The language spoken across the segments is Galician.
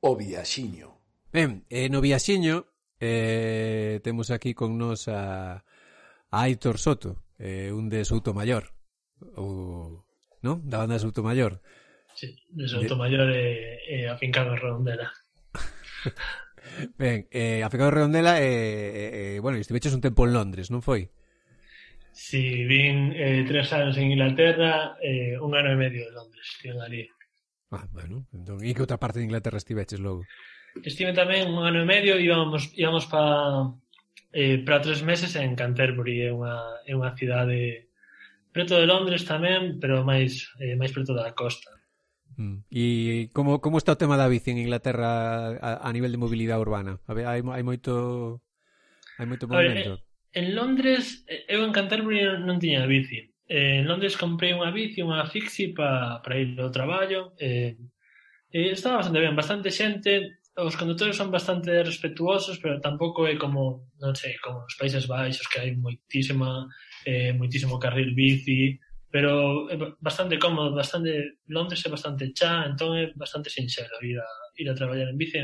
O Viaxiño. Ben, eh, no Viaxiño eh, temos aquí con nos a, a Aitor Soto, eh, un de Souto Mayor, ou, non? Da banda Souto Mayor. Sí, de Souto Mayor e, e afincado en Redondela. ben, eh, a en Redondela, eh, eh, eh, bueno, estiveches un tempo en Londres, non foi? Si, sí, vin eh, tres anos en Inglaterra, eh, un ano e medio de Londres, que en ali. Ah, bueno, entón, e que outra parte de Inglaterra estiveches logo? Estive tamén un ano e medio, íbamos, íbamos para eh, para tres meses en Canterbury, é unha, é unha cidade preto de Londres tamén, pero máis eh, máis preto da costa. Mm. E como, como está o tema da bici en Inglaterra a, a nivel de mobilidade urbana? A ver, hai, hai moito hai moito movimento. Ver, en Londres, eh, eu en Canterbury non tiña bici. Eh, en Londres comprei unha bici, unha fixi para pa ir ao traballo. Eh, e estaba bastante ben, bastante xente, os condutores son bastante respetuosos, pero tampouco é como, non sei, como os Países Baixos, que hai moitísima, eh, moitísimo carril bici, pero é bastante cómodo, bastante, Londres é bastante chá, entón é bastante sinxelo ir a, ir a traballar en bici.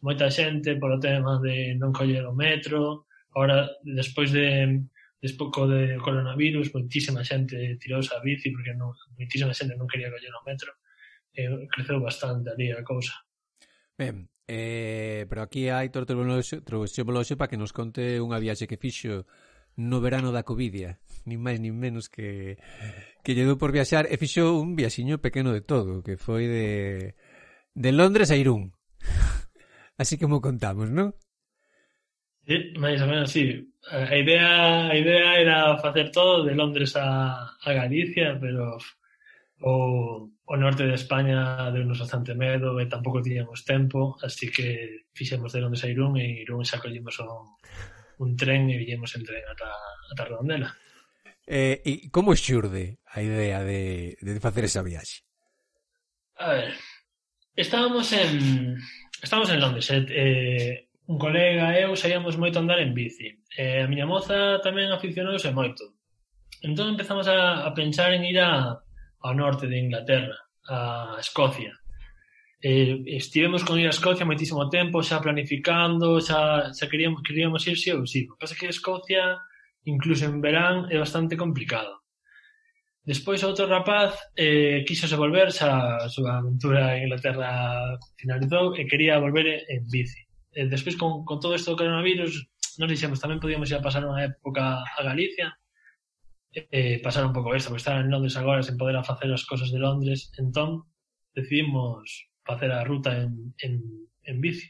Moita xente polo tema de non coller o metro, ahora, despois de, Despois de coronavirus, moitísima xente tirouse a bici porque non, moitísima xente non quería coller o metro. E creceu bastante ali a cousa. Ben, eh, pero aquí hai Aitor trouxémolo para que nos conte unha viaxe que fixo no verano da Covidia, nin máis nin menos que que lle dou por viaxar e fixo un viaxiño pequeno de todo, que foi de de Londres a Irún. Así que mo contamos, non? Sí, máis ou menos, sí. Eh, a idea, a idea era facer todo de Londres a, a Galicia, pero o, o norte de España deu-nos bastante medo e eh, tampouco tiñamos tempo, así que fixemos de Londres a Irún e Irún xa collimos un, un tren e villemos en tren ata, ata Redondela. Eh, e como xurde a idea de, de facer esa viaxe? A ver, estábamos en, estábamos en Londres, eh, eh Un colega e eu saíamos moito a andar en bici. E a miña moza tamén aficionouse moito. Entón empezamos a, a pensar en ir a, ao norte de Inglaterra, a Escocia. E, estivemos con ir a Escocia moitísimo tempo, xa planificando, xa, xa queríamos, queríamos ir sí ou sí. O que pasa que Escocia, incluso en verán, é bastante complicado. Despois outro rapaz eh, quixose volver, xa a súa aventura en Inglaterra finalizou e quería volver en bici. E despois con, con todo isto do coronavirus, nos dixemos tamén podíamos ir a pasar unha época a Galicia, eh, pasar un pouco isto, porque estar en Londres agora sen poder facer as cosas de Londres, entón decidimos facer a ruta en, en, en bici.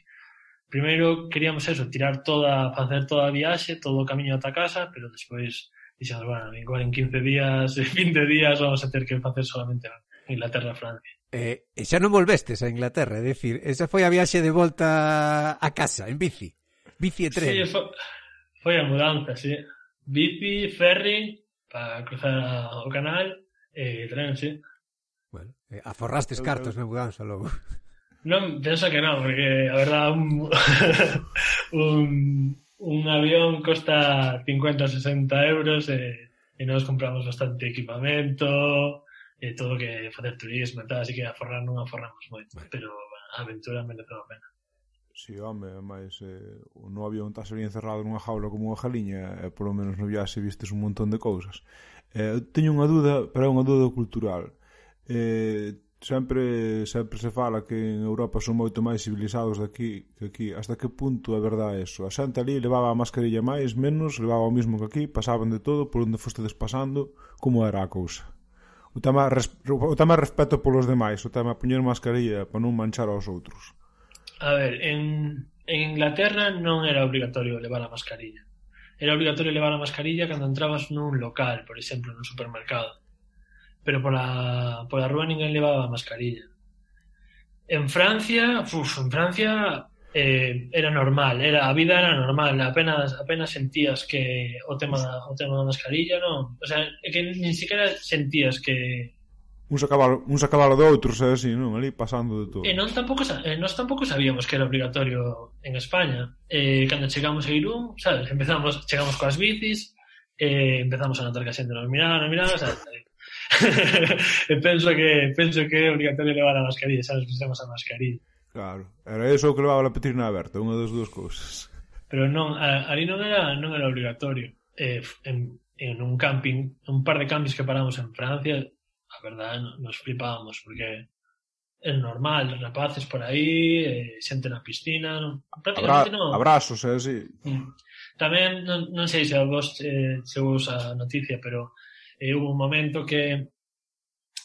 Primeiro queríamos eso, tirar toda, facer toda a viaxe, todo o camiño ata casa, pero despois dixemos, bueno, igual en 15 días, 20 días vamos a ter que facer solamente Inglaterra Francia. eh, e xa non volvestes a Inglaterra, é dicir, esa foi a viaxe de volta a casa, en bici, bici e tren. Sí, foi, foi a mudanza, sí. Bici, ferry, para cruzar o canal, e eh, tren, sí. Bueno, eh, aforrastes eu, cartos na mudanza logo. Non, penso que non, porque a verdad un, un, un avión costa 50 60 euros e, e nos compramos bastante equipamento, e todo que facer turismo e tal, así que aforrar non aforramos moito, vale. pero a aventura merece a pena. Si, sí, home, máis eh, no avión estás ali encerrado nunha jaula como unha jaliña, e por polo menos no viaxe vistes un montón de cousas. Eh, teño unha duda, pero é unha duda cultural. Eh, sempre sempre se fala que en Europa son moito máis civilizados daqui que aquí. Hasta que punto é verdade eso? A xente ali levaba a mascarilla máis, menos, levaba o mismo que aquí, pasaban de todo por onde fostedes pasando, como era a cousa? o tema, o tema respeto polos demais, o tema poñer mascarilla para non manchar aos outros. A ver, en, en Inglaterra non era obrigatorio levar a mascarilla. Era obrigatorio levar a mascarilla cando entrabas nun local, por exemplo, nun supermercado. Pero pola, pola rúa ninguén levaba a mascarilla. En Francia, uf, en Francia eh, era normal, era a vida era normal, apenas apenas sentías que o tema da, o tema da mascarilla, non? O sea, que nin siquiera sentías que un sacabalo, un sacabalo de outros, é así, non? Ali pasando de todo. E non tampouco, eh, nós tampouco sabíamos que era obligatorio en España. Eh, cando chegamos a Irún, sabes, empezamos, chegamos coas bicis, eh, empezamos a notar que a xente nos miraba, nos miraba, sabes, penso que penso que é obligatorio levar a mascarilla, sabes, que a mascarilla. Claro, era eso o que levaba a petrina aberta, unha das dúas cousas. Pero non, ali non era, non era obligatorio. Eh, en, en un camping, un par de campings que paramos en Francia, a verdade nos flipábamos, porque é normal, rapaces por aí, eh, xente na piscina, non, prácticamente non. Abrazos, é eh, así. Mm. Tamén, non, non sei se a vos eh, se vos a noticia, pero eh, hubo un momento que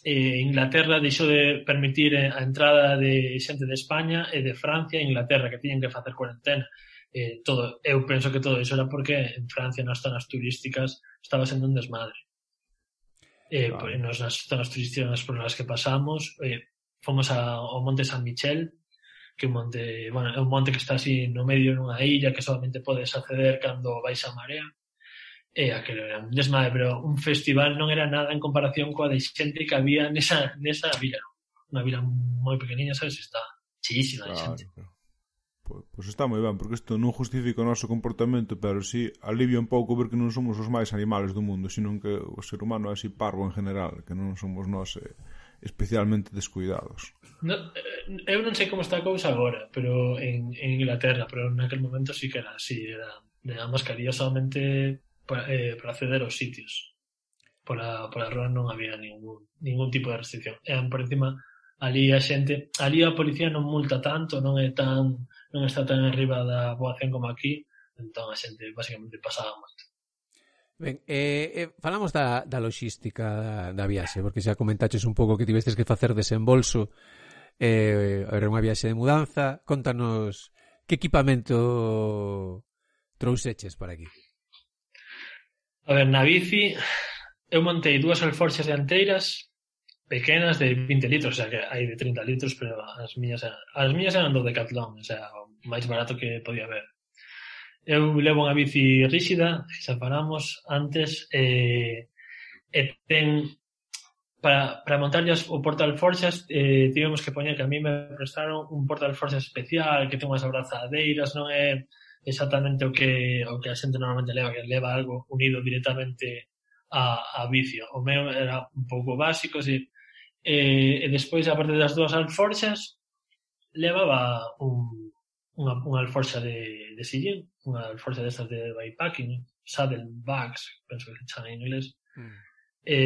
eh, Inglaterra deixou de permitir eh, a entrada de xente de España e de Francia e Inglaterra que tiñen que facer cuarentena. Eh, todo, eu penso que todo iso era porque en Francia nas zonas turísticas estaba sendo un desmadre. Eh, claro. pues, nos, nas zonas turísticas por las que pasamos, eh, fomos a, ao Monte San Michel, que un monte, bueno, é un monte que está así no medio nunha illa que solamente podes acceder cando vais a marea e aquilo era un desmadre, pero un festival non era nada en comparación coa de xente que había nesa, nesa vila. Unha vila moi pequeniña, sabes, está cheísima claro, de xente. Claro. Pois pues está moi ben, porque isto non justifica o noso comportamento, pero si alivia un pouco ver que non somos os máis animales do mundo, sino que o ser humano é así parvo en general, que non somos nós eh, especialmente descuidados. No, eh, eu non sei como está a cousa agora, pero en, en Inglaterra, pero naquel momento sí que era así, era de a mascarilla solamente para, eh, para acceder aos sitios. Pola, pola rúa non había ningún, ningún tipo de restricción. E, por encima, ali a xente, ali a policía non multa tanto, non é tan non está tan arriba da poboación como aquí, entón a xente basicamente pasaba moito. Ben, eh, eh, falamos da, da logística da, da viaxe, porque xa comentaches un pouco que tivestes que facer desembolso eh, era unha viaxe de mudanza contanos que equipamento trouxeches para aquí? A ver, na bici eu montei dúas alforxas dianteiras pequenas de 20 litros, o sea que hai de 30 litros, pero as miñas eran, as miñas eran do Decathlon, o sea, o máis barato que podía haber. Eu levo unha bici ríxida, xa paramos antes, eh, e ten para, para montarllas o portal forxas eh, tivemos que poñer que a mí me prestaron un portal forxas especial que ten unhas abrazadeiras non é exactamente o que, o que a xente normalmente leva, que leva algo unido directamente a, a vicio. O meu era un pouco básico, así. E, eh, e despois, aparte das dúas alforxas, levaba un, unha, unha alforxa de, de sillín, unha alforxa destas de bypacking, saddle bags, penso que chan en inglés. Mm. E,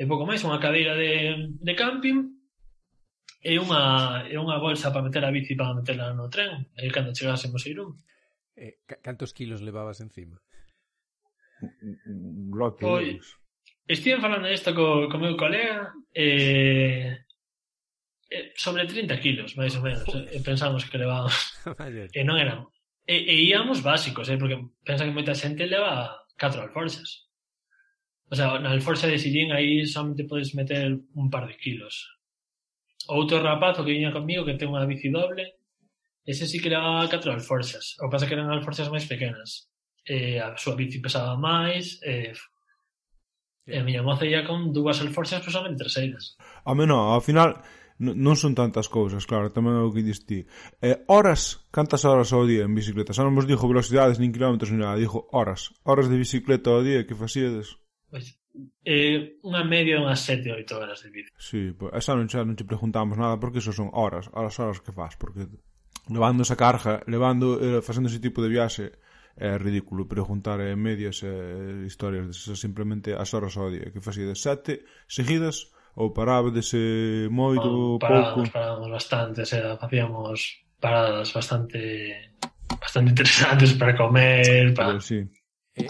e pouco máis, unha cadeira de, de camping, é unha, é unha bolsa para meter a bici para meterla no tren e cando chegásemos a Irún. Eh, Cantos kilos levabas encima? Lote pois, estive falando isto co, co meu colega eh, eh, sobre 30 kilos, máis ou menos eh, pensamos que levábamos. E non eran. E, e íamos básicos, eh, porque pensa que moita xente leva 4 alforxas. O sea, na alforxa de sillín aí solamente podes meter un par de kilos Outro rapaz, o que viña comigo, que ten unha bici doble, ese sí que levaba 4 alforxas O que pasa que eran alforxas máis pequenas. E a súa bici pesaba máis, e E a miña moza ia con dúas alforzas pois solamente traseiras. A menos, ao final non son tantas cousas, claro, tamén é o que dis ti. Eh, horas, cantas horas ao día en bicicleta? Xa non vos dixo velocidades, nin kilómetros, nin nada, dixo horas. Horas de bicicleta ao día que facíades? Pois, eh, unha media de unhas 7 ou 8 horas de vídeo. Sí, pues, esa non, xa non te preguntamos nada porque eso son horas, horas, horas que faz, porque levando esa carga, levando, eh, facendo ese tipo de viaxe, é ridículo preguntar en medias e eh, historias desas, simplemente as horas ao día que facides sete seguidas ou parabades eh, moito ou pouco parábamos bastante, era, facíamos paradas bastante bastante interesantes para comer para... Pero, sí. Eh,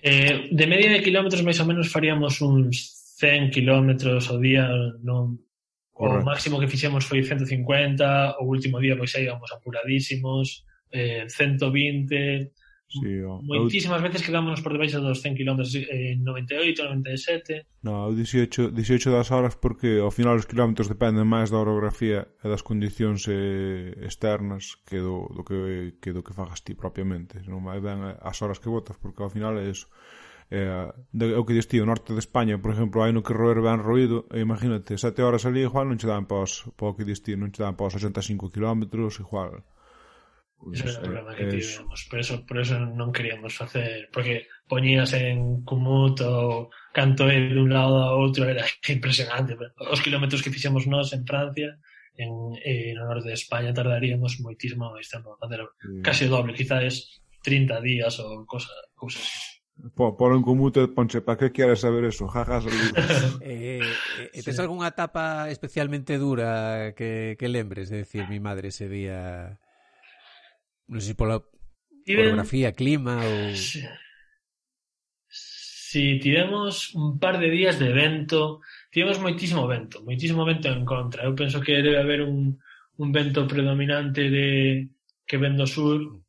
de media de kilómetros máis ou menos faríamos uns 100 kilómetros ao día, non o Correcto. máximo que fixemos foi 150, o último día pois xa íbamos apuradísimos, eh, 120, Sí, o... Moitísimas veces quedámonos por debaixo dos 100 km eh, 98, 97 No, 18, 18 das horas porque ao final os kilómetros dependen máis da orografía e das condicións eh, externas que do, do que, que do que fagas ti propiamente. Non vai ben eh, as horas que botas porque ao final é eso eh, de, o que dixi, o norte de España, por exemplo, hai no que roer ben roído, e imagínate, sete horas ali, igual non che dan paos, pa o que dixi, non che dan pos 85 km, igual. Ese era o problema que tivemos, por eso, por eso non queríamos facer, porque poñías en Kumut ou canto é un lado a outro, era impresionante. Os kilómetros que fixemos nós en Francia, en, eh, en o norte de España tardaríamos moitísimo máis tempo, facer mm. Casi o doble, quizás 30 días ou cosa, cousas así. Po, polo en comute, ponche, para que queres saber eso? Jajas. Eh, eh, eh, tes sí. algunha etapa especialmente dura que, que lembres? Es de mi madre ese día Non sei pola Tiven... orografía, clima ou... Si sí, tivemos un par de días de vento, tivemos moitísimo vento, moitísimo vento en contra. Eu penso que debe haber un, un vento predominante de que ven do sur,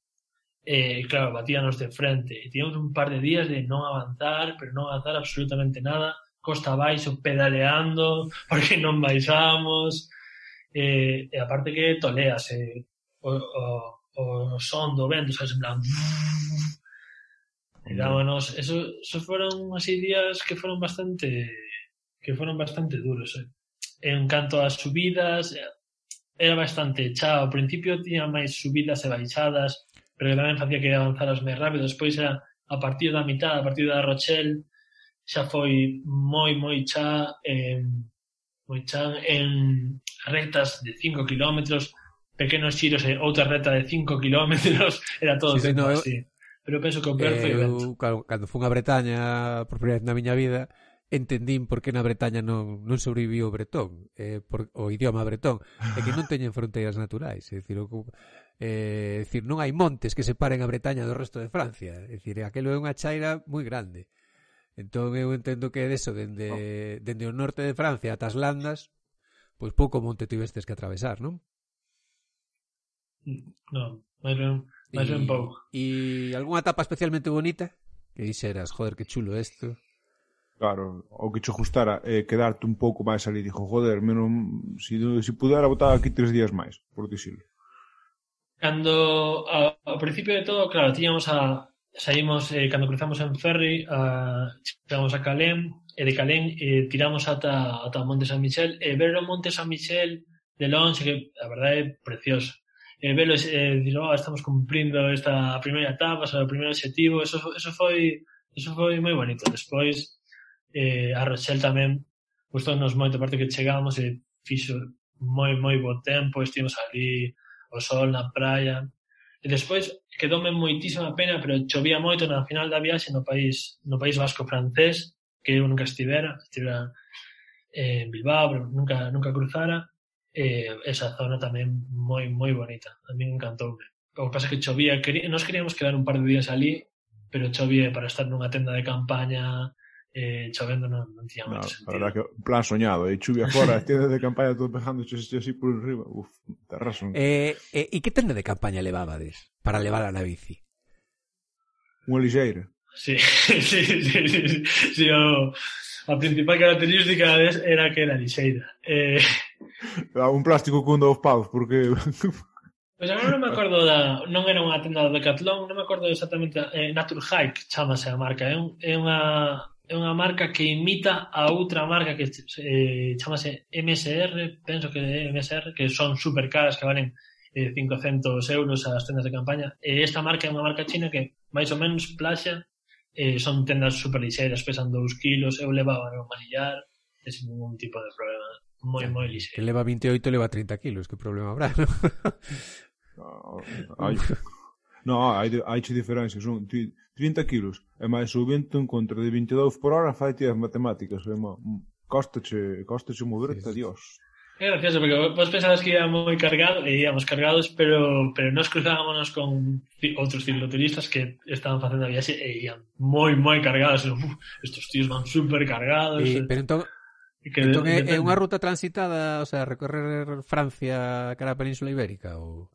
eh, claro, batíanos de frente. E tivemos un par de días de non avanzar, pero non avanzar absolutamente nada, costa abaixo pedaleando, porque non baixamos, eh, e aparte que toleas, eh, o, o, o son do vento, sabes, en plan... E dámonos... eso, eso foron así días que foron bastante que foron bastante duros. Eh? En canto ás subidas, eh, era bastante chao. Ao principio tiña máis subidas e baixadas, pero tamén facía que avanzaras máis rápido. Despois era a partir da mitad, a partir da Rochelle, xa foi moi, moi chá, eh, moi chá en rectas de 5 kilómetros, pequenos xiros e eh, outra reta de 5 km era todo sí, tempo no, así. Pero penso que o peor foi o vento. Claro, cando fun a Bretaña por primeira vez na miña vida, entendín por que na Bretaña non, non sobreviviu o bretón, eh, por, o idioma bretón, é que non teñen fronteiras naturais, é dicir, o, eh, é dicir, non hai montes que separen a Bretaña do resto de Francia, é dicir, aquilo é unha chaira moi grande. Entón eu entendo que é deso, dende, oh. dende o norte de Francia ata as Landas, pois pouco monte tivestes que atravesar, non? Non, eran, mas ben pouco. E algunha etapa especialmente bonita? Que dixeras, joder, que chulo isto. Claro, o que che gustara é eh, quedarte un pouco máis ali. Dixo, joder, menos, si, si pudera botar aquí tres días máis, por dicirlo. Cando, ao principio de todo, claro, tiñamos a, saímos, eh, cando cruzamos en ferry, a, chegamos a Calem, e de Calem eh, tiramos ata, ata Monte San Michel, e ver o Monte San Michel de longe, que a verdade é precioso eh, velo e eh, dicir, oh, estamos cumprindo esta primeira etapa, o primeiro objetivo, eso, eso foi eso foi moi bonito. Despois, eh, a Rochelle tamén gustounos moito, parte que chegamos e fixo moi, moi bo tempo, estivemos ali, o sol na praia, E despois quedoume moitísima pena, pero chovía moito na final da viaxe no país no país vasco francés, que eu nunca estivera, estivera eh, en Bilbao, pero nunca nunca cruzara eh, esa zona tamén moi moi bonita. A mí encantoume. O que pasa é que chovía, querí, nos queríamos quedar un par de días ali, pero chovía para estar nunha tenda de campaña eh, chovendo non, non tiña no, moito sentido. Verdad que plan soñado, ¿eh? e chuvia fora, tenda de campaña todo pegando así por riba. Uf, terras un... Eh, eh, e que tenda de campaña levabades para levar a na bici? Unha lixeira. Sí, sí, sí, sí, sí, sí, o, a principal característica era que era lixeira. Eh, un plástico cun dos paus, porque... Pois pues agora non me acordo da... Non era unha tenda de Decathlon, non me acordo exactamente... Eh, Nature Hike chamase a marca. É, un, é unha é unha marca que imita a outra marca que eh, chamase MSR, penso que é MSR, que son super caras, que valen eh, 500 euros as tendas de campaña. E esta marca é unha marca china que máis ou menos plaxa, eh, son tendas super lixeiras, pesan 2 kilos, eu levaba no manillar, é sin ningún tipo de problema moi, moi lixe. Que leva 28 leva 30 kilos, que problema habrá, non? Ah, hai, no, hai, hai che diferencias, son 30 kilos e máis o vento en contra de 22 por hora fai as matemáticas, é má, mm, costache, costache moverte, sí, dios. É gracioso, porque vos pensabas que íamos moi cargados, e íamos cargados, pero, pero nos cruzábamos con outros cicloturistas que estaban facendo a viaxe e ían moi, moi cargados. Estos tíos van super cargados. E, pero entón, Que entón de, é, é unha ruta transitada, o sea, recorrer Francia cara a Península Ibérica ou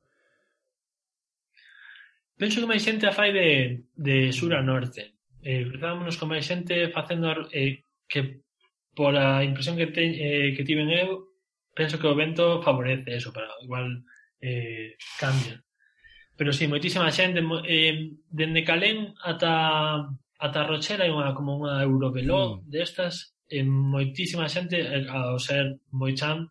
Penso que máis xente a fai de, de sur a norte. Eh, cruzámonos con máis xente facendo eh, que por a impresión que, te, eh, que tiven eu, penso que o vento favorece eso, para igual eh, cambia. Pero sí, moitísima xente, eh, dende Calén ata ata Rochela hai unha como unha Eurovelo mm. destas e moitísima xente, eh, ao ser moi chan,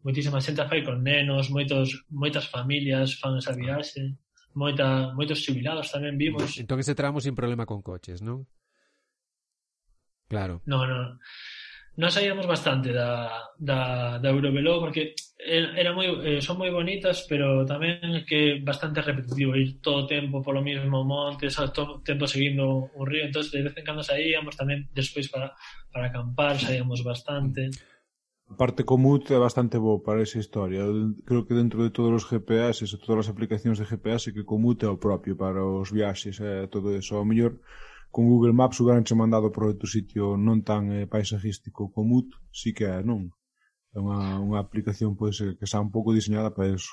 moitísima xente a fai con nenos, moitos, moitas familias fan esa ah. viaxe, moita, moitos jubilados tamén vimos. Entón ese tramo sin problema con coches, non? Claro. No, no nós saíamos bastante da, da, da Eurovelo porque er, era moi, eh, son moi bonitas pero tamén que bastante repetitivo ir todo o tempo polo mismo monte xa, todo o tempo seguindo o río entonces de vez en cando saíamos tamén despois para, para acampar saíamos bastante parte comut é bastante bo para esa historia. Creo que dentro de todos os GPS e todas as aplicacións de GPS que comut é o propio para os viaxes e todo eso. Ao mellor, con Google Maps hubieranche mandado para outro sitio non tan eh, paisajístico como UT, sí que é, non? É unha, unha aplicación pois, pues, que está un pouco diseñada para eso.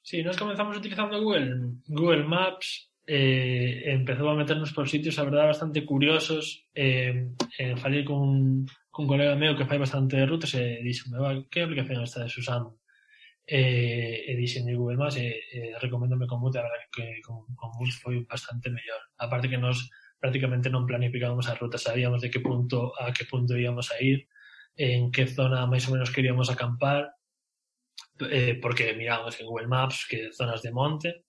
Sí, nós comenzamos utilizando Google, Google Maps, eh, empezou a meternos por sitios, a verdade, bastante curiosos. Eh, eh, falei con, con un colega meu que fai bastante rutas e dixenme, va, que aplicación estás usando? Eh, e dixen de Google Maps eh, eh, e, eh, recomendome con Boot, a verdade que con, con Boot foi bastante mellor. A parte que nos prácticamente non planificábamos as rutas, sabíamos de que punto a que punto íamos a ir, en que zona máis ou menos queríamos acampar, eh, porque mirábamos en Google Maps que zonas de monte,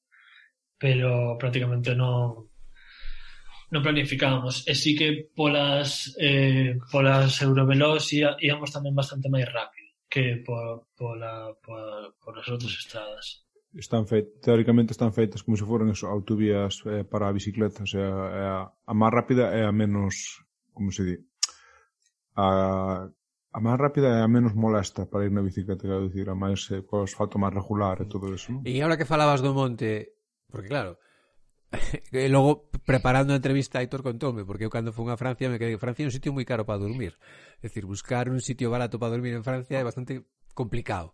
pero prácticamente non non planificábamos. E sí que polas, eh, polas Eurovelos íamos tamén bastante máis rápido que por, pola, por, por as outras estradas están feitas, teóricamente están feitas como se foran eso, autovías eh, para a bicicleta, o sea, é a, a máis rápida é a menos, como se di, a, a máis rápida é a menos molesta para ir na bicicleta, quero dicir, a máis eh, co asfalto máis regular e todo eso. ¿no? E agora que falabas do monte, porque claro, e logo preparando a entrevista Aitor contoume, porque eu cando fui a Francia me quedei, Francia é un sitio moi caro para dormir. É dicir, buscar un sitio barato para dormir en Francia é bastante complicado.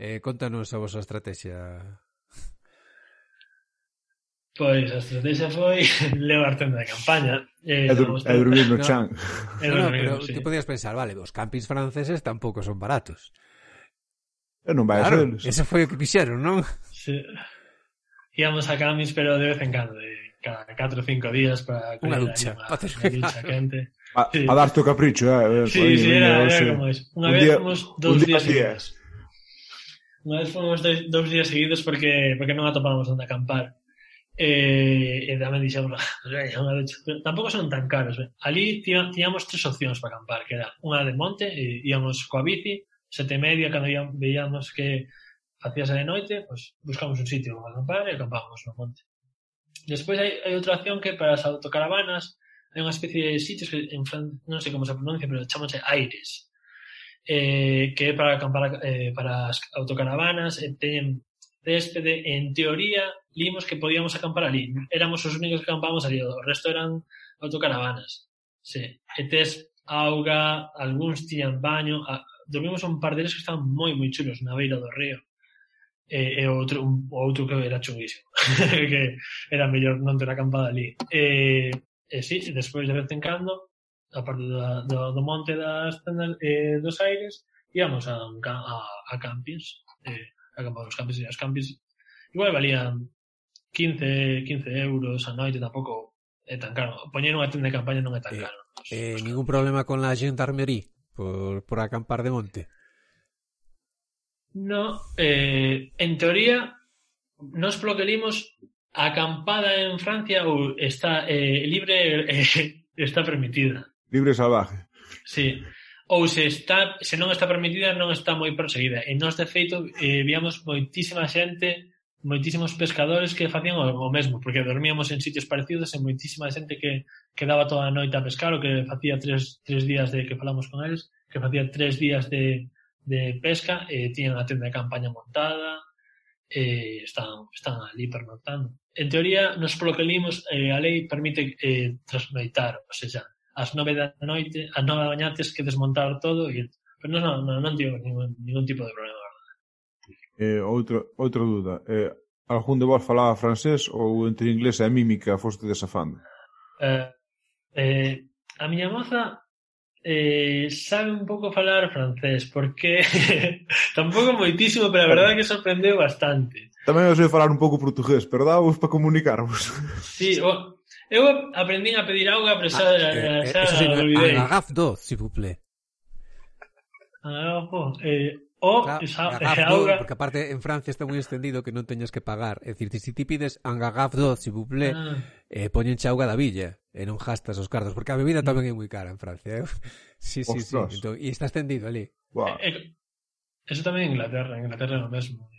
Eh, contanos a vosa estrategia. Pois a estrategia foi levar tenda de campaña eh, e, dur e dormir no chan. No, no, no, pero sí. te podías pensar, vale, os campings franceses tampouco son baratos. Eu non vai claro, a ser. Ese foi o que fixeron, non? Sí. Íamos a campings, pero de vez en cando, de cada 4 ou 5 días para unha ducha, unha, unha ducha quente. A, sí. a darte o capricho, eh? eh sí, sí, era, era, era como eso. Unha un vez día, fomos dos un días. días. Mas fomos dois, dous días seguidos porque, porque non atopábamos onde acampar. Eh, e tamén dixemos, ah, tampouco son tan caros. Eh. Ali tiñamos tres opcións para acampar, que era unha de monte, e íamos coa bici, sete e media, cando íamos, veíamos que facíase de noite, pues, buscamos un sitio para acampar e acampábamos no monte. Despois hai, hai outra opción que para as autocaravanas hai unha especie de sitios que en Fran... non sei como se pronuncia, pero chamanse aires eh, que é para acampar eh, para as autocaravanas, e teñen céspede, en teoría, limos que podíamos acampar ali. Éramos os únicos que acampamos ali, o resto eran autocaravanas. Sí. E tes auga, algúns tiñan baño, a... dormimos un par deles que estaban moi, moi chulos na beira do río. E, e outro, un, outro que era chunguísimo, que era mellor non ter acampada ali. E, e sí, despois de vez en cando, a parte da, do, do monte das tendas eh, dos aires íamos a, a, a campings eh, a campar os campings e as campings igual valían 15, 15 euros a noite tampouco é tan caro. Poñer unha tenda de campaña non é tan eh, caro eh, pues, ningún problema con la gendarmería por, por acampar de monte? No, eh, en teoría nos polo que limos a acampada en Francia ou está eh, libre eh, está permitida libre salvaje. Sí, ou se está se non está permitida non está moi perseguida. E nós de feito eh, víamos moitísima xente moitísimos pescadores que facían o, o mesmo porque dormíamos en sitios parecidos e moitísima xente que quedaba toda a noite a pescar o que facía tres, tres días de que falamos con eles que facía tres días de, de pesca e eh, tiñan a tenda de campaña montada eh, están, están ali pernoctando. En teoría, nos polo que limos eh, a lei permite eh, transmeitar, ou seja, ás nove da noite, ás nove da mañá tes que desmontar todo e pero non, non, non, non ningún, ningún tipo de problema. Eh, outra, outra duda. Eh, algún de vos falaba francés ou entre inglés e mímica foste desafando? Eh, eh, a miña moza eh, sabe un pouco falar francés, porque tampouco moitísimo, pero a verdade que sorprendeu bastante. Tamén eu sei falar un pouco portugués, pero dávos para comunicarvos. sí, o, Eu aprendín a pedir auga, pero xa, ah, eh, eh, xa eh, sí, olvidei. Agaf do, si vous plaît. Ah, eh, o Aga, esa, agaf auga... Porque aparte en Francia está moi extendido que non teñas que pagar. É dicir, se ti pides angagaf do, si vous plaît, ah. eh, poñenche auga da villa e non gastas os cartos, porque a bebida tamén é moi cara en Francia. Eh? Sí, sí, Ostras. sí. Entón, e está extendido ali. Wow. Eh, eh, eso tamén en Inglaterra, en Inglaterra é o mesmo.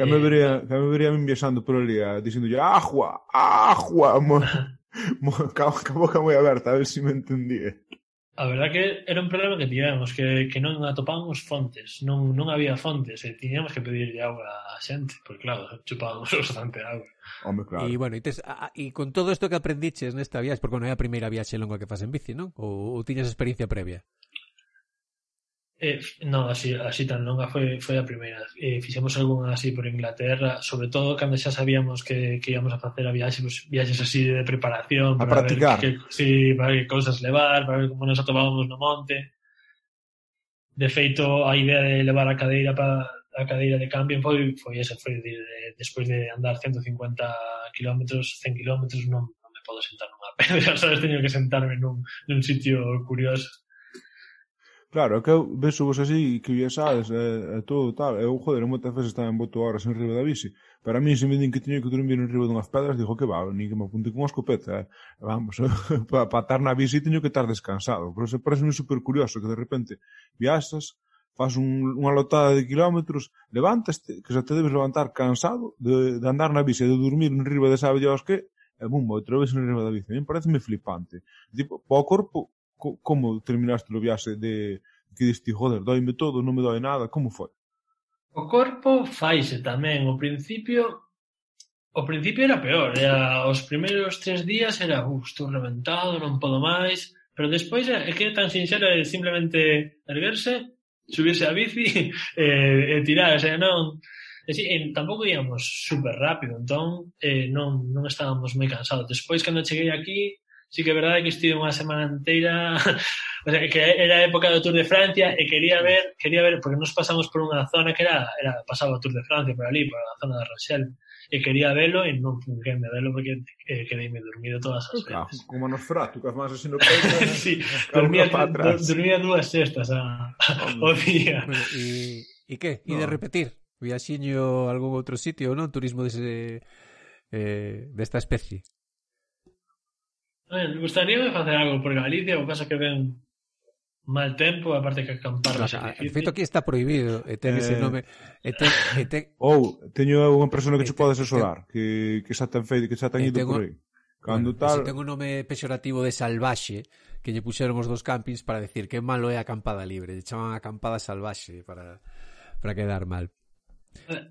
Que me, eh, vería, que me verían viaxando por ali, dicindo agua, agua, mo, mo, ca, ca boca moi aberta, a ver se si me entendía. A verdad que era un problema que tivemos, que, que non atopábamos fontes, non, non había fontes, e tiñamos que pedirle agua a xente, porque claro, chupábamos bastante agua. Home, claro. E bueno, e, tes, a, e con todo isto que aprendiches nesta viaxe, porque non é a primeira viaxe longa que fas en bici, non? Ou, ou tiñas experiencia previa? Eh, non, así, así tan longa foi, foi a primeira. Eh, fixemos algunha así por Inglaterra, sobre todo cando xa sabíamos que, que íamos a facer a viaxe, pues, viaxes así de preparación, A para practicar. ver que, sí, para que cousas levar, para ver como nos atopábamos no monte. De feito, a idea de levar a cadeira para a cadeira de cambio foi, foi esa, foi de, de, despois de andar 150 km, 100 km non, non me podo sentar nunha pedra, sabes, teño que sentarme nun, nun sitio curioso. Claro, é que eu vexo vos así, que viesades e, e todo tal, eu, joder, moitas veces tamén boto horas en riba da bici, para mí se me din que teño que dormir en riba dunhas pedras, digo que va, ni que me apunte con escopeta, eh? vamos, para pa estar na bici teño que estar descansado, pero se parece super curioso que de repente viaxas, faz un, unha lotada de kilómetros, levantaste, que xa te debes levantar cansado de, de andar na bici, de dormir en riba de sabe Dios que, e bumbo, outra vez en riba da bici, a mí pareceme flipante, tipo, para o corpo co, como terminaste o viaxe de que diste, joder, doime todo, non me doi nada, como foi? O corpo faise tamén, o principio O principio era peor, era, os primeiros tres días era, uh, estou reventado, non podo máis, pero despois é que é tan sincero de simplemente erguerse, subirse a bici e, e tirar, o sea, non... E, en, e, tampouco íamos super rápido, entón eh, non, non estábamos moi cansados. Despois, cando cheguei aquí, sí que é verdade que estive unha semana inteira, o sea, que era a época do Tour de Francia e quería ver, quería ver, porque nos pasamos por unha zona que era, era pasaba o Tour de Francia por ali, por a zona da Rochelle, e quería velo e non funquenme velo porque eh, quedeime dormido todas as claro, veces. Como nos fratu, que vas así no peito. sí, dormía, do, dormía dúas sextas a, ao día. Bueno, e, e que? E de repetir? Viaxiño a algún outro sitio, non? Turismo dese, eh, desta especie. Ben, gustaríame facer algo por Galicia, o pasa que ven mal tempo, aparte que acampar no, xa, o feito aquí está prohibido e ten ese eh, nome e ten, e ten... ou oh, teño unha persona que te podes asesorar que, que xa ten feito, que xa ten ido tengo... por aí Cando bueno, tal... Tengo un nome pexorativo de salvaxe que lle puxeron os dos campings para decir que malo é acampada libre. Lle chaman acampada salvaxe para, para quedar mal. Eh,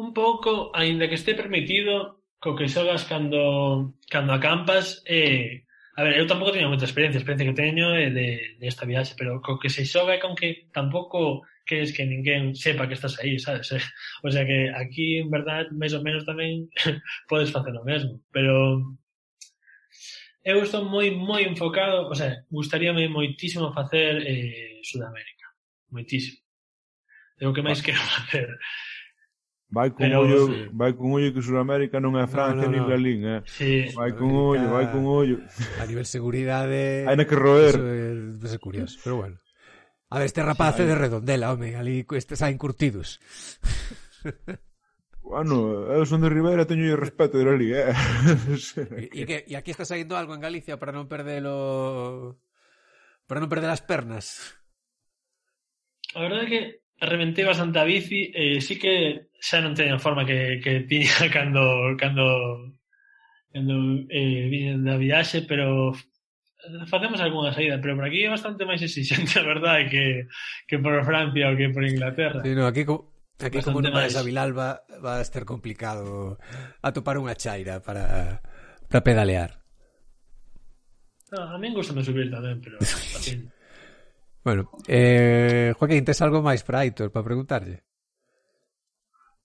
un pouco, aínda que este permitido, co que xogas cando, cando acampas. Eh, a ver, eu tampouco teño moita experiencia, a experiencia que teño é de, de esta viaxe, pero co que se xoga é con que tampouco queres que ninguén sepa que estás aí, sabes? Eh? O sea que aquí, en verdad, máis ou menos tamén podes facer o mesmo, pero eu estou moi moi enfocado, o sea, gustaríame moitísimo facer eh, Sudamérica, moitísimo. É o que máis quero facer. Vai con Pero, ollo, sí. vai con ollo que Sudamérica non é Francia no, no, no. Berlín, eh. Sí. Vai con ollo, vai con ollo. A nivel seguridade Hai na que roer. Eso é, é curioso, pero bueno. A ver, este rapaz sí, é de Redondela, home, ali estes saen curtidos. Bueno, eu son de Rivera, teño respeto de ali, eh. E que e aquí está saindo algo en Galicia para non perdelo para non perder as pernas. A verdade é que reventei bastante a bici e sí que xa non teño a forma que, que tiña cando cando cando eh, vine da viaxe, pero facemos algunha saída, pero por aquí é bastante máis exigente, a verdade, que, que por Francia ou que por Inglaterra. Sí, no, aquí, aquí como non vais a Vilalba, va a estar complicado atopar unha chaira para, para pedalear. No, a mí gusta me subir tamén, pero... Bueno, eh, Joaquín, tes algo máis para Aitor para preguntarlle?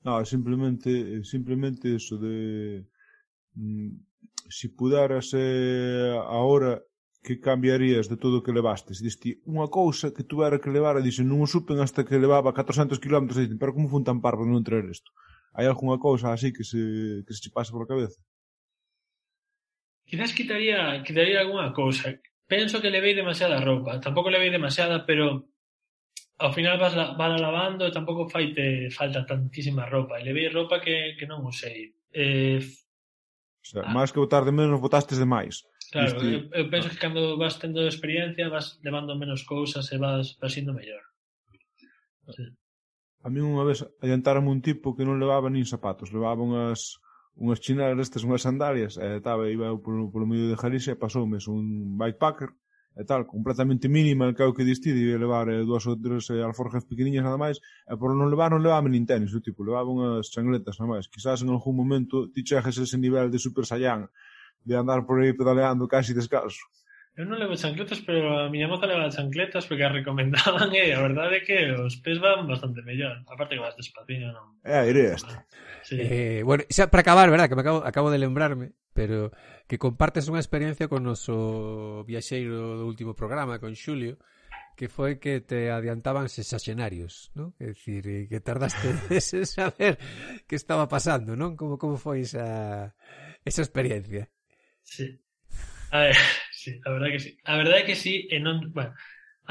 No, simplemente eh, simplemente eso de mm, si pudaras eh, ahora que cambiarías de todo o que levastes? Diste unha cousa que tuvera que levar e dixen non o supen hasta que levaba 400 km e dixen, pero como fun tan parvo non traer isto? Hai algunha cousa así que se, que se pasa a cabeza? Quizás quitaría, quitaría alguna cousa penso que levei demasiada roupa. Tampouco levei demasiada, pero ao final vas, la, vas lavando e tampouco faite falta tantísima roupa. E levei roupa que, que non usei. Eh, o sea, ah, máis que botar de menos, botastes de máis. Claro, Viste... eu, eu penso que cando vas tendo experiencia vas levando menos cousas e vas, vas indo mellor. Sí. A mí unha vez adiantarme un tipo que non levaba nin zapatos, levaba unhas unhas chinelas estas, unhas sandalias, e estaba, iba eu polo, polo medio de Galicia, e pasoume un bikepacker, e tal, completamente mínima, que é o que diste, de levar eh, dúas ou tres eh, alforjas pequeniñas nada máis, e por non levar, non levaba nin tenis, o tipo, levaba unhas changletas nada máis. Quizás en algún momento ti chegas ese nivel de super saiyan, de andar por aí pedaleando casi descalzo. Eu non levo chancletas, pero a miña moza leva chancletas porque as recomendaban e a verdade é que os pés van bastante mellor. A parte que vas despaciño, non? É, eh, iré este. Sí. Eh, bueno, xa para acabar, verdad, que me acabo, acabo de lembrarme, pero que compartes unha experiencia con noso viaxeiro do último programa, con Xulio, que foi que te adiantaban sexaxenarios, non? É dicir, eh, que tardaste en saber que estaba pasando, non? Como como foi esa esa experiencia? Sí. A ver, sí, a verdade que sí. A verdade que sí, e non, bueno,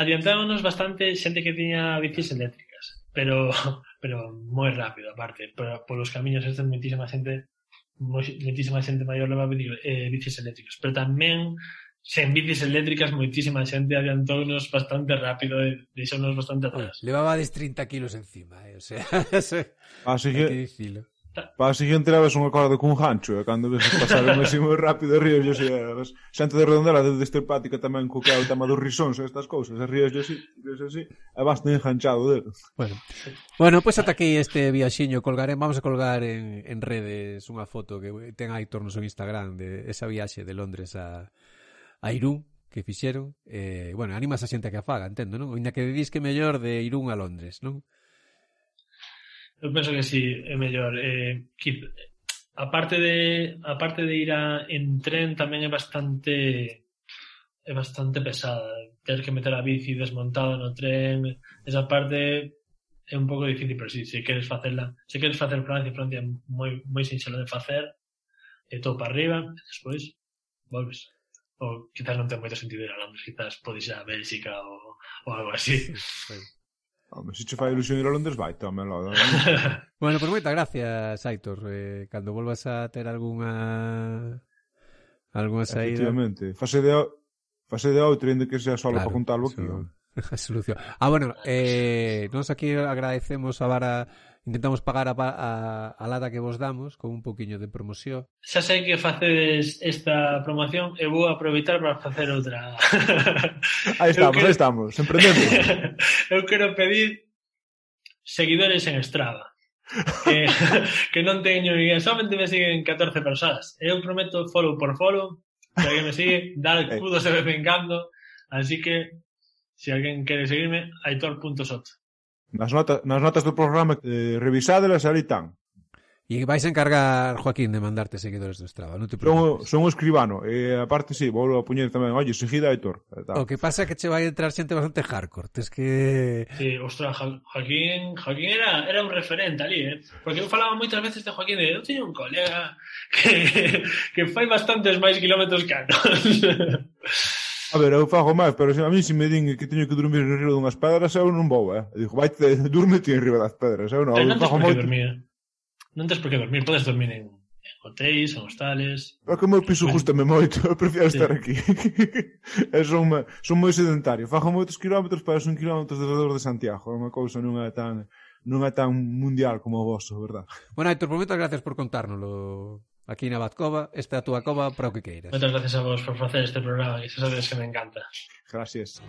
adiantámonos bastante xente que tiña bicis eléctricas, pero pero moi rápido aparte, pero polos camiños estes moitísima xente moi, moitísima xente maior leva eh, bicis eléctricas, pero tamén sen bicis eléctricas moitísima xente adiantounos bastante rápido e deixounos bastante atrás. Levabades 30 kilos encima, eh? o sea, Así hai que que, dicilo. Para a seguinte leves unha corda cun gancho e cando ves pasar un así moi rápido ríos yo así xente de redondela de destepática tamén co que é o tema dos risóns e estas cousas e ríos yo así, ríos así e vas enganchado del Bueno, bueno pois pues ata aquí este viaxiño colgaré, vamos a colgar en, en redes unha foto que ten Aitor no seu Instagram de esa viaxe de Londres a, a Irún que fixeron eh, bueno, animas a xente que a faga, entendo, non? Ainda que dís que mellor de Irún a Londres, non? Eu penso que sí, é mellor. Eh, a parte de a parte de ir a, en tren tamén é bastante é bastante pesada. Ter que meter a bici desmontada no tren, esa parte é un pouco difícil, pero si, sí, se queres facerla, se queres facer Francia, Francia é moi moi sinxelo de facer, e todo para arriba, e despois volves. Ou quizás non ten moito sentido ir a Londres, quizás podes ir a Bélxica ou, ou algo así. Home, se che fai ilusión ir a Londres, vai, tome bueno, pois pues moitas gracias, Aitor. Eh, cando volvas a ter algunha algunha saída... Efectivamente. Fase de, fase de outro, ainda que sea solo claro, para contarlo aquí. Eso... solución. Ah, bueno, eh, nos aquí agradecemos a Vara intentamos pagar a, a, a lata que vos damos con un poquinho de promoción. Xa sei que facedes esta promoción e vou aproveitar para facer outra. aí estamos, quero... aí estamos, emprendendo. Eu quero pedir seguidores en Strava. que, que non teño ninguén, somente me siguen 14 persoas. Eu prometo follow por follow, se alguén me sigue, dar cudos de vez en cando, así que Se alguén quere seguirme, aitor.sot. Nas, notas, nas notas do programa eh, revisádelas, ali están. E vais a encargar, Joaquín, de mandarte seguidores do Strava, non te preocupes. Son, son o escribano, e aparte sí, vou a puñer tamén, oye, seguida Aitor. Tal. O que pasa é que che vai entrar xente bastante hardcore, tes que... Sí, ostra, Joaquín, Joaquín era, era un referente ali, eh? porque eu falaba moitas veces de Joaquín, e eu teño un colega que, que fai bastantes máis kilómetros que anos. A ver, eu fago máis, pero se a mí se me din que teño que dormir en riba dunhas pedras, eu non vou, eh? Digo, vai, te, durme ti en riba das pedras, eu non. Pero non tens por que dormir. Non tens por que dormir, podes dormir en, en hotéis, en hostales... É que o meu piso gustame moito, eu prefiero sí. estar aquí. eu son, uma, son moi sedentario, fago moitos kilómetros para son kilómetros redor de Santiago, é unha cousa non é tan non é tan mundial como o vosso, verdad? Bueno, Aitor, por moitas gracias por contárnoslo Aquí na Batcova, esta é a túa cova para o que queiras. Moitas gracias a vos por facer este programa, que xa sabedes que me encanta. Gracias.